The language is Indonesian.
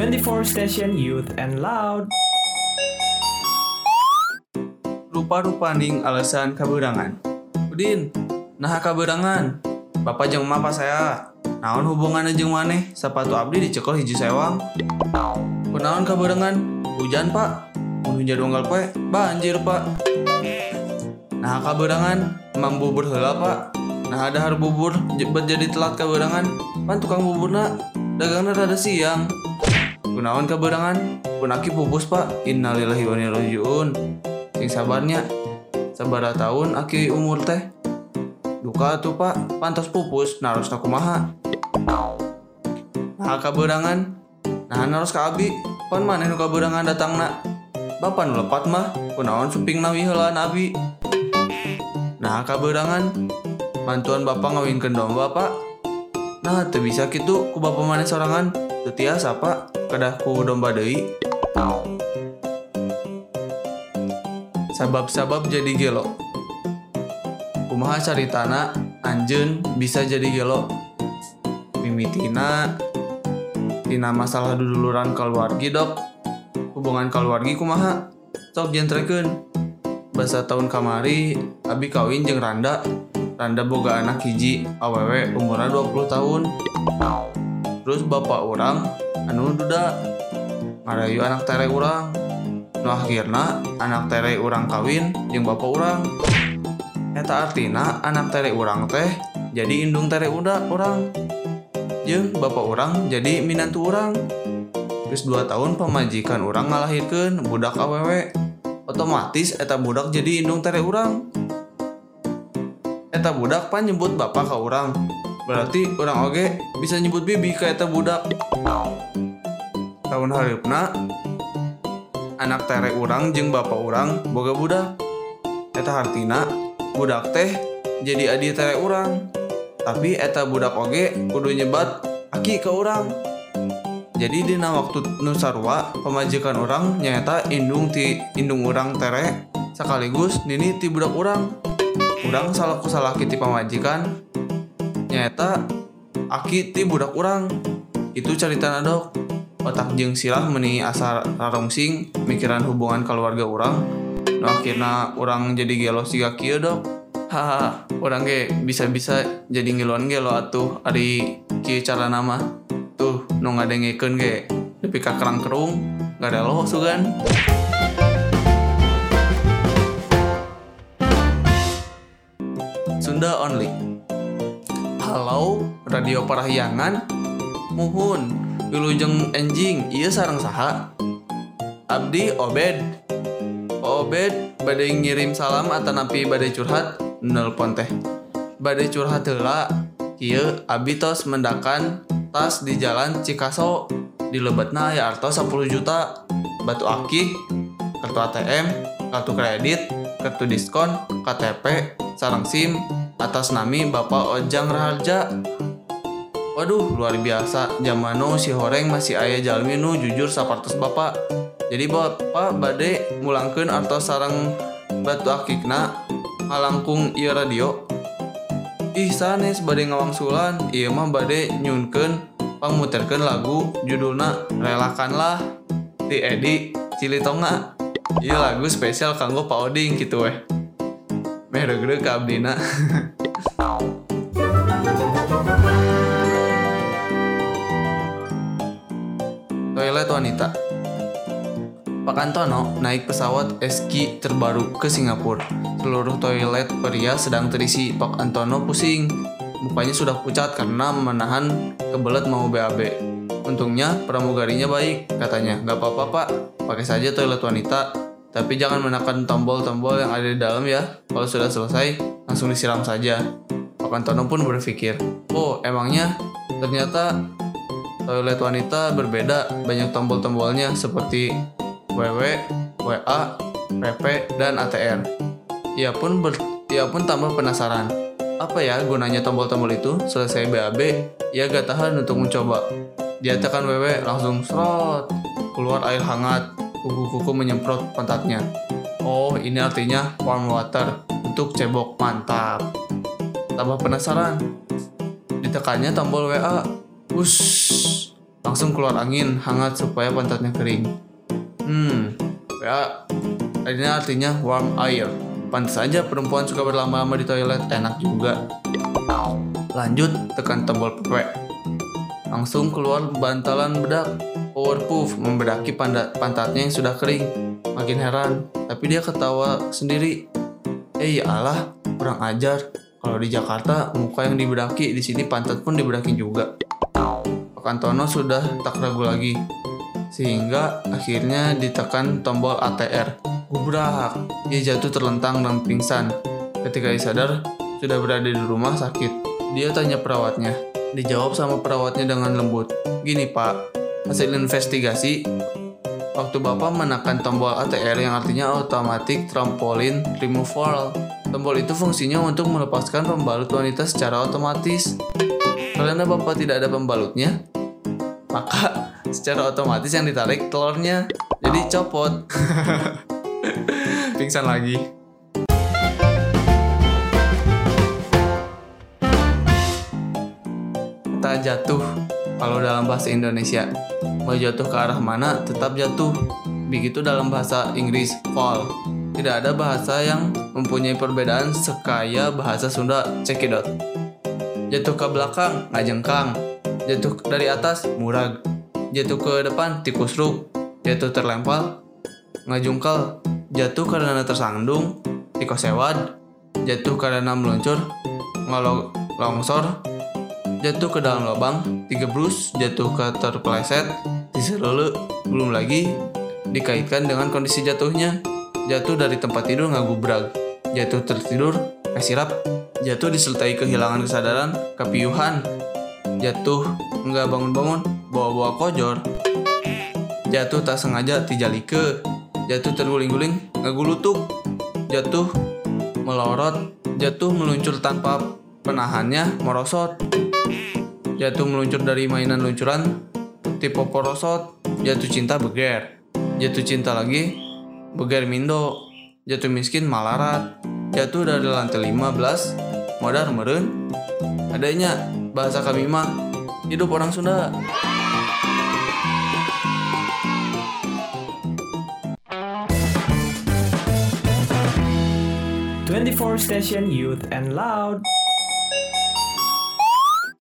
24 Station Youth and Loud. Rupa-rupaning alasan kaberangan. Udin, nah kaberangan. Bapak jeung emak pas saya. Naon hubungannya jeung maneh? Sepatu abdi dicekel hiji sewang. Kunaon kaberangan? Hujan pak. Mun hujan unggal poe, banjir pak. Nah kaberangan, emang bubur heula pak. Nah ada har bubur jadi telat kaberangan. Pan tukang buburna dagangna rada siang. Kunaon kaberangan? Punaki pupus pak. Innalillahi wa inna. Sing sabarnya. Sabara tahun aki umur teh. Duka tuh pak, pantas pupus, narus kumaha. Nah kaberangan, nah narus ka abi, pan maneh nu kaberangan datangna. Bapak nu lepat mah, kunaon suping nawi heulaan abi. Nah kaberangan, mantuan bapak ngawinkeun domba pak. Nah teu bisa kitu ku bapak maneh sorangan, teu tiasa pak, kedahku domba Dewi sabab-sabab jadi gelo kumaha caritana anjeun bisa jadi gelo mimitina Tina masalah duduluran keluargi dok. Hubungan keluargi kumaha? Sok jentrekeun. Bahasa tahun kamari Abi kawin jeng Randa. Randa boga anak hiji awewe umurnya 20 tahun terus bapak orang anu duda ngarayu anak tere urang. Nu akhirna anak tere urang kawin jeung bapak urang. Eta artina anak tere urang teh jadi indung tere uda urang. Jeung bapak urang jadi minantu urang. Terus 2 tahun pemajikan orang ngalahirkan budak awewe. otomatis eta budak jadi indung tere urang. Eta budak pan nyebut bapak ke orang berarti orang oge bisa nyebut bibi ke eta budak. tahun hareupna anak tere urang jeung bapak urang boga budak eta hartina budak teh jadi adi tere urang. Tapi eta budak oge kudu nyebat aki ke urang. Jadi dina waktu nusarwa pemajikan orang nyata indung ti indung urang tere sekaligus nini ti budak urang. Urang salah salah kiti pemajikan nyata aki ti budak urang. Itu cerita nadok. Otak jeung silah meni asal rarongsing mikiran hubungan keluarga urang. Nu akhirna urang jadi gelo siga kieu dok. Haha, orang ge bisa-bisa jadi ngiluan gelo atuh ari kieu cara nama. Tuh, nu ngadengekeun ge nepi ka kerang kerung, gak ada loh sugan. Sunda only. Halo, radio parahyangan. Muhun, wilujeng enjing, iya sarang saha. Abdi Obed. Obed badai ngirim salam atanapi badai curhat nelpon teh. Badai curhat heula. Kieu abi tos mendakan tas di jalan Cikaso di lebetna ya arto 10 juta batu akik kartu ATM kartu kredit kartu diskon KTP sarang SIM atas nami Bapak Ojang Raharja Waduh luar biasa. Zaman nu si horeng masih ayah jalmi nu jujur sapartos bapak. Jadi bapak bade mulangkeun artos sarang batu akikna ngalangkung ieu radio. Ih sanes bade ngawangsulan Iya mah bade nyunkeun Pamuterkeun lagu judulna Relakanlah Ti Edi Cilitonga Iya lagu spesial kanggo Pak Oding gitu weh. Meh abdina Pak Antono naik pesawat ski terbaru ke Singapura. Seluruh toilet pria sedang terisi. Pak Antono pusing. Mukanya sudah pucat karena menahan kebelet mau BAB. Untungnya pramugarinya baik, katanya. Gak apa-apa pak, pakai saja toilet wanita. Tapi jangan menekan tombol-tombol yang ada di dalam ya. Kalau sudah selesai, langsung disiram saja. Pak Antono pun berpikir, oh emangnya ternyata toilet wanita berbeda, banyak tombol-tombolnya seperti WW, WA, PP, dan ATR. Ia pun ber, ia pun tambah penasaran. Apa ya gunanya tombol-tombol itu? Selesai BAB, ia gak tahan untuk mencoba. Dia tekan WW langsung serot. Keluar air hangat, kuku-kuku menyemprot pantatnya. Oh, ini artinya warm water untuk cebok mantap. Tambah penasaran. Ditekannya tombol WA. Wush. Langsung keluar angin hangat supaya pantatnya kering. Hmm, ya, ini artinya warm air. Pantas saja perempuan suka berlama-lama di toilet, enak juga. Lanjut, tekan tombol PP. Langsung keluar bantalan bedak. Powerpuff membedaki pantatnya yang sudah kering. Makin heran, tapi dia ketawa sendiri. Eh ya Allah, kurang ajar. Kalau di Jakarta, muka yang dibedaki, di sini pantat pun dibedaki juga. Pakantono sudah tak ragu lagi. Sehingga akhirnya ditekan tombol ATR. Gubrak, dia jatuh terlentang dan pingsan. Ketika disadar, sudah berada di rumah sakit. Dia tanya perawatnya. Dijawab sama perawatnya dengan lembut. Gini pak, hasil investigasi, waktu bapak menekan tombol ATR yang artinya Automatic Trampoline Removal. Tombol itu fungsinya untuk melepaskan pembalut wanita secara otomatis. Karena bapak tidak ada pembalutnya, maka secara otomatis yang ditarik telurnya jadi copot. Pingsan lagi. Tak jatuh kalau dalam bahasa Indonesia. Mau jatuh ke arah mana tetap jatuh. Begitu dalam bahasa Inggris fall. Tidak ada bahasa yang mempunyai perbedaan sekaya bahasa Sunda cekidot. Jatuh ke belakang ngajengkang. Jatuh dari atas murag. Jatuh ke depan tikus ruk. Jatuh terlempar. Ngajungkal. Jatuh karena tersandung. Tikosewad. Jatuh karena meluncur. Ngolong longsor. Jatuh ke dalam lubang, digebrus, jatuh ke terpeleset, diserulu, belum lagi. Dikaitkan dengan kondisi jatuhnya. Jatuh dari tempat tidur ngagubrag, jatuh tertidur, kasirap, jatuh disertai kehilangan kesadaran, kepiuhan, jatuh nggak bangun-bangun, bawa-bawa kojor, jatuh tak sengaja tijalike, jatuh terguling-guling, ngagulutuk, jatuh melorot, jatuh meluncur tanpa penahannya merosot. Jatuh meluncur dari mainan luncuran tipe porosot. Jatuh cinta beger. Jatuh cinta lagi beger mindo. Jatuh miskin malarat. Jatuh dari lantai 15 modar meren. Adanya bahasa kami mah hidup orang Sunda 24 Station Youth and Loud.